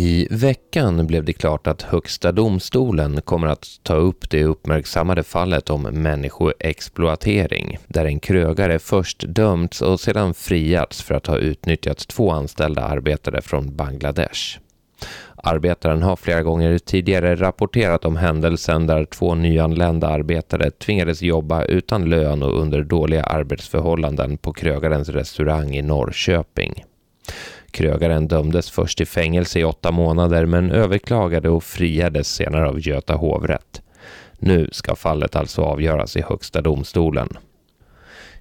I veckan blev det klart att Högsta domstolen kommer att ta upp det uppmärksammade fallet om människoexploatering, där en krögare först dömts och sedan friats för att ha utnyttjat två anställda arbetare från Bangladesh. Arbetaren har flera gånger tidigare rapporterat om händelsen där två nyanlända arbetare tvingades jobba utan lön och under dåliga arbetsförhållanden på krögarens restaurang i Norrköping. Krögaren dömdes först till fängelse i åtta månader men överklagade och friades senare av Göta hovrätt. Nu ska fallet alltså avgöras i Högsta domstolen.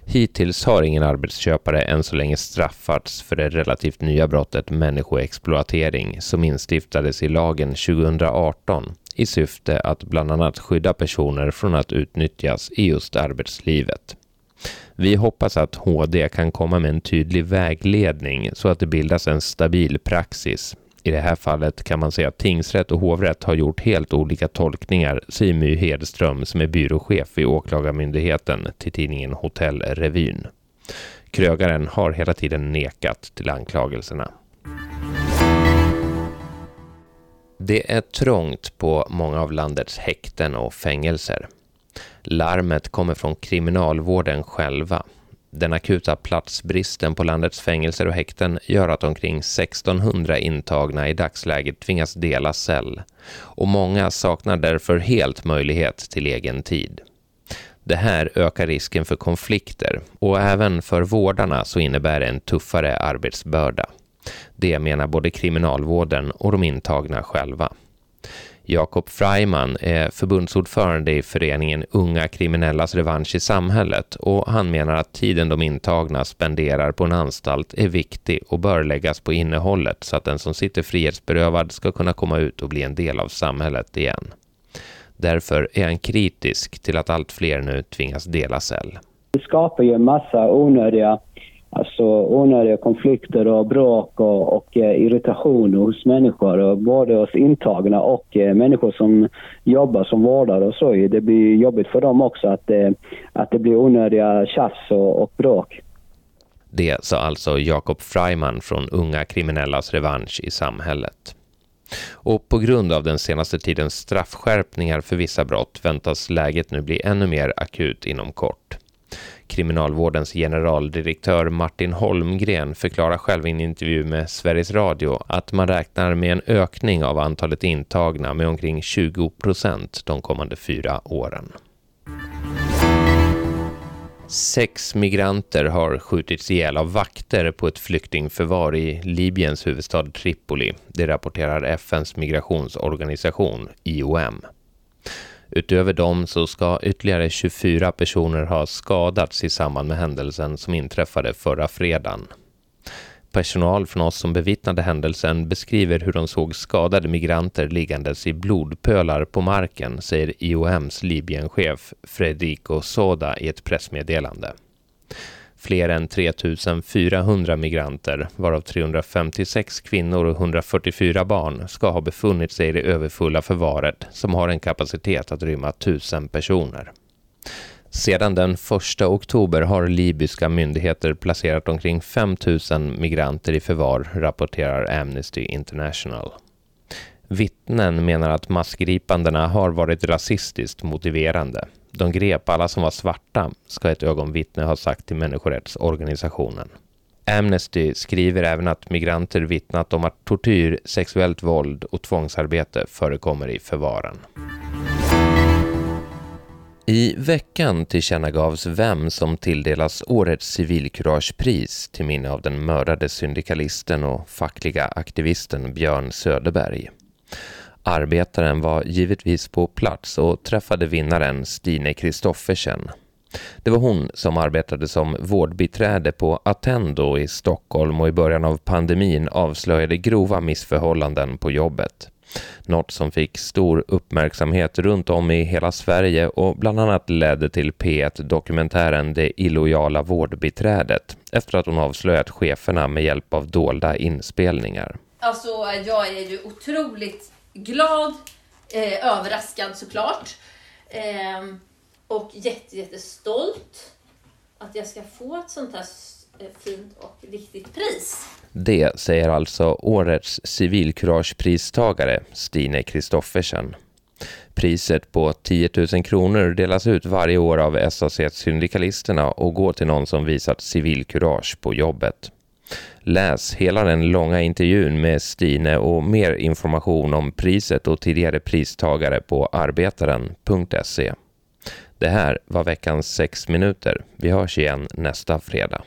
Hittills har ingen arbetsköpare än så länge straffats för det relativt nya brottet människoexploatering som instiftades i lagen 2018 i syfte att bland annat skydda personer från att utnyttjas i just arbetslivet. Vi hoppas att HD kan komma med en tydlig vägledning så att det bildas en stabil praxis. I det här fallet kan man säga att tingsrätt och hovrätt har gjort helt olika tolkningar, säger My Hedström som är byråchef vid Åklagarmyndigheten till tidningen Hotellrevyn. Krögaren har hela tiden nekat till anklagelserna. Det är trångt på många av landets häkten och fängelser. Larmet kommer från kriminalvården själva. Den akuta platsbristen på landets fängelser och häkten gör att omkring 1600 intagna i dagsläget tvingas dela cell och många saknar därför helt möjlighet till egen tid. Det här ökar risken för konflikter och även för vårdarna så innebär det en tuffare arbetsbörda. Det menar både kriminalvården och de intagna själva. Jakob Freiman är förbundsordförande i föreningen Unga kriminellas revansch i samhället och han menar att tiden de intagna spenderar på en anstalt är viktig och bör läggas på innehållet så att den som sitter frihetsberövad ska kunna komma ut och bli en del av samhället igen. Därför är han kritisk till att allt fler nu tvingas dela cell. Det skapar ju en massa onödiga Alltså onödiga konflikter och bråk och, och eh, irritation hos människor, både hos intagna och eh, människor som jobbar som vårdare och så. Det blir jobbigt för dem också att, eh, att det blir onödiga tjafs och, och bråk. Det sa alltså Jakob Freiman från Unga kriminellas revansch i samhället. Och på grund av den senaste tidens straffskärpningar för vissa brott väntas läget nu bli ännu mer akut inom kort. Kriminalvårdens generaldirektör Martin Holmgren förklarar själv i en intervju med Sveriges Radio att man räknar med en ökning av antalet intagna med omkring 20 procent de kommande fyra åren. Sex migranter har skjutits ihjäl av vakter på ett flyktingförvar i Libyens huvudstad Tripoli. Det rapporterar FNs migrationsorganisation IOM. Utöver dem så ska ytterligare 24 personer ha skadats i samband med händelsen som inträffade förra fredagen. Personal från oss som bevittnade händelsen beskriver hur de såg skadade migranter liggandes i blodpölar på marken, säger IOMs Libyenchef Fredrico Soda i ett pressmeddelande. Fler än 3 400 migranter, varav 356 kvinnor och 144 barn, ska ha befunnit sig i det överfulla förvaret som har en kapacitet att rymma 1000 personer. Sedan den 1 oktober har libyska myndigheter placerat omkring 5 000 migranter i förvar, rapporterar Amnesty International. Vittnen menar att massgripandena har varit rasistiskt motiverande. De grep alla som var svarta, ska ett ögonvittne ha sagt till människorättsorganisationen. Amnesty skriver även att migranter vittnat om att tortyr, sexuellt våld och tvångsarbete förekommer i förvaren. I veckan tillkännagavs vem som tilldelas årets civilkuragepris till minne av den mördade syndikalisten och fackliga aktivisten Björn Söderberg. Arbetaren var givetvis på plats och träffade vinnaren Stine Kristoffersen. Det var hon som arbetade som vårdbiträde på Attendo i Stockholm och i början av pandemin avslöjade grova missförhållanden på jobbet. Något som fick stor uppmärksamhet runt om i hela Sverige och bland annat ledde till P1-dokumentären Det illojala vårdbiträdet efter att hon avslöjat cheferna med hjälp av dolda inspelningar. Alltså jag är ju otroligt glad, eh, överraskad såklart. Eh, och jätte, jättestolt att jag ska få ett sånt här eh, fint och viktigt pris. Det säger alltså årets civilkuragepristagare Stine Kristoffersen. Priset på 10 000 kronor delas ut varje år av SAC-syndikalisterna och går till någon som visat civilkurage på jobbet. Läs hela den långa intervjun med Stine och mer information om priset och tidigare pristagare på arbetaren.se. Det här var veckans 6 minuter. Vi hörs igen nästa fredag.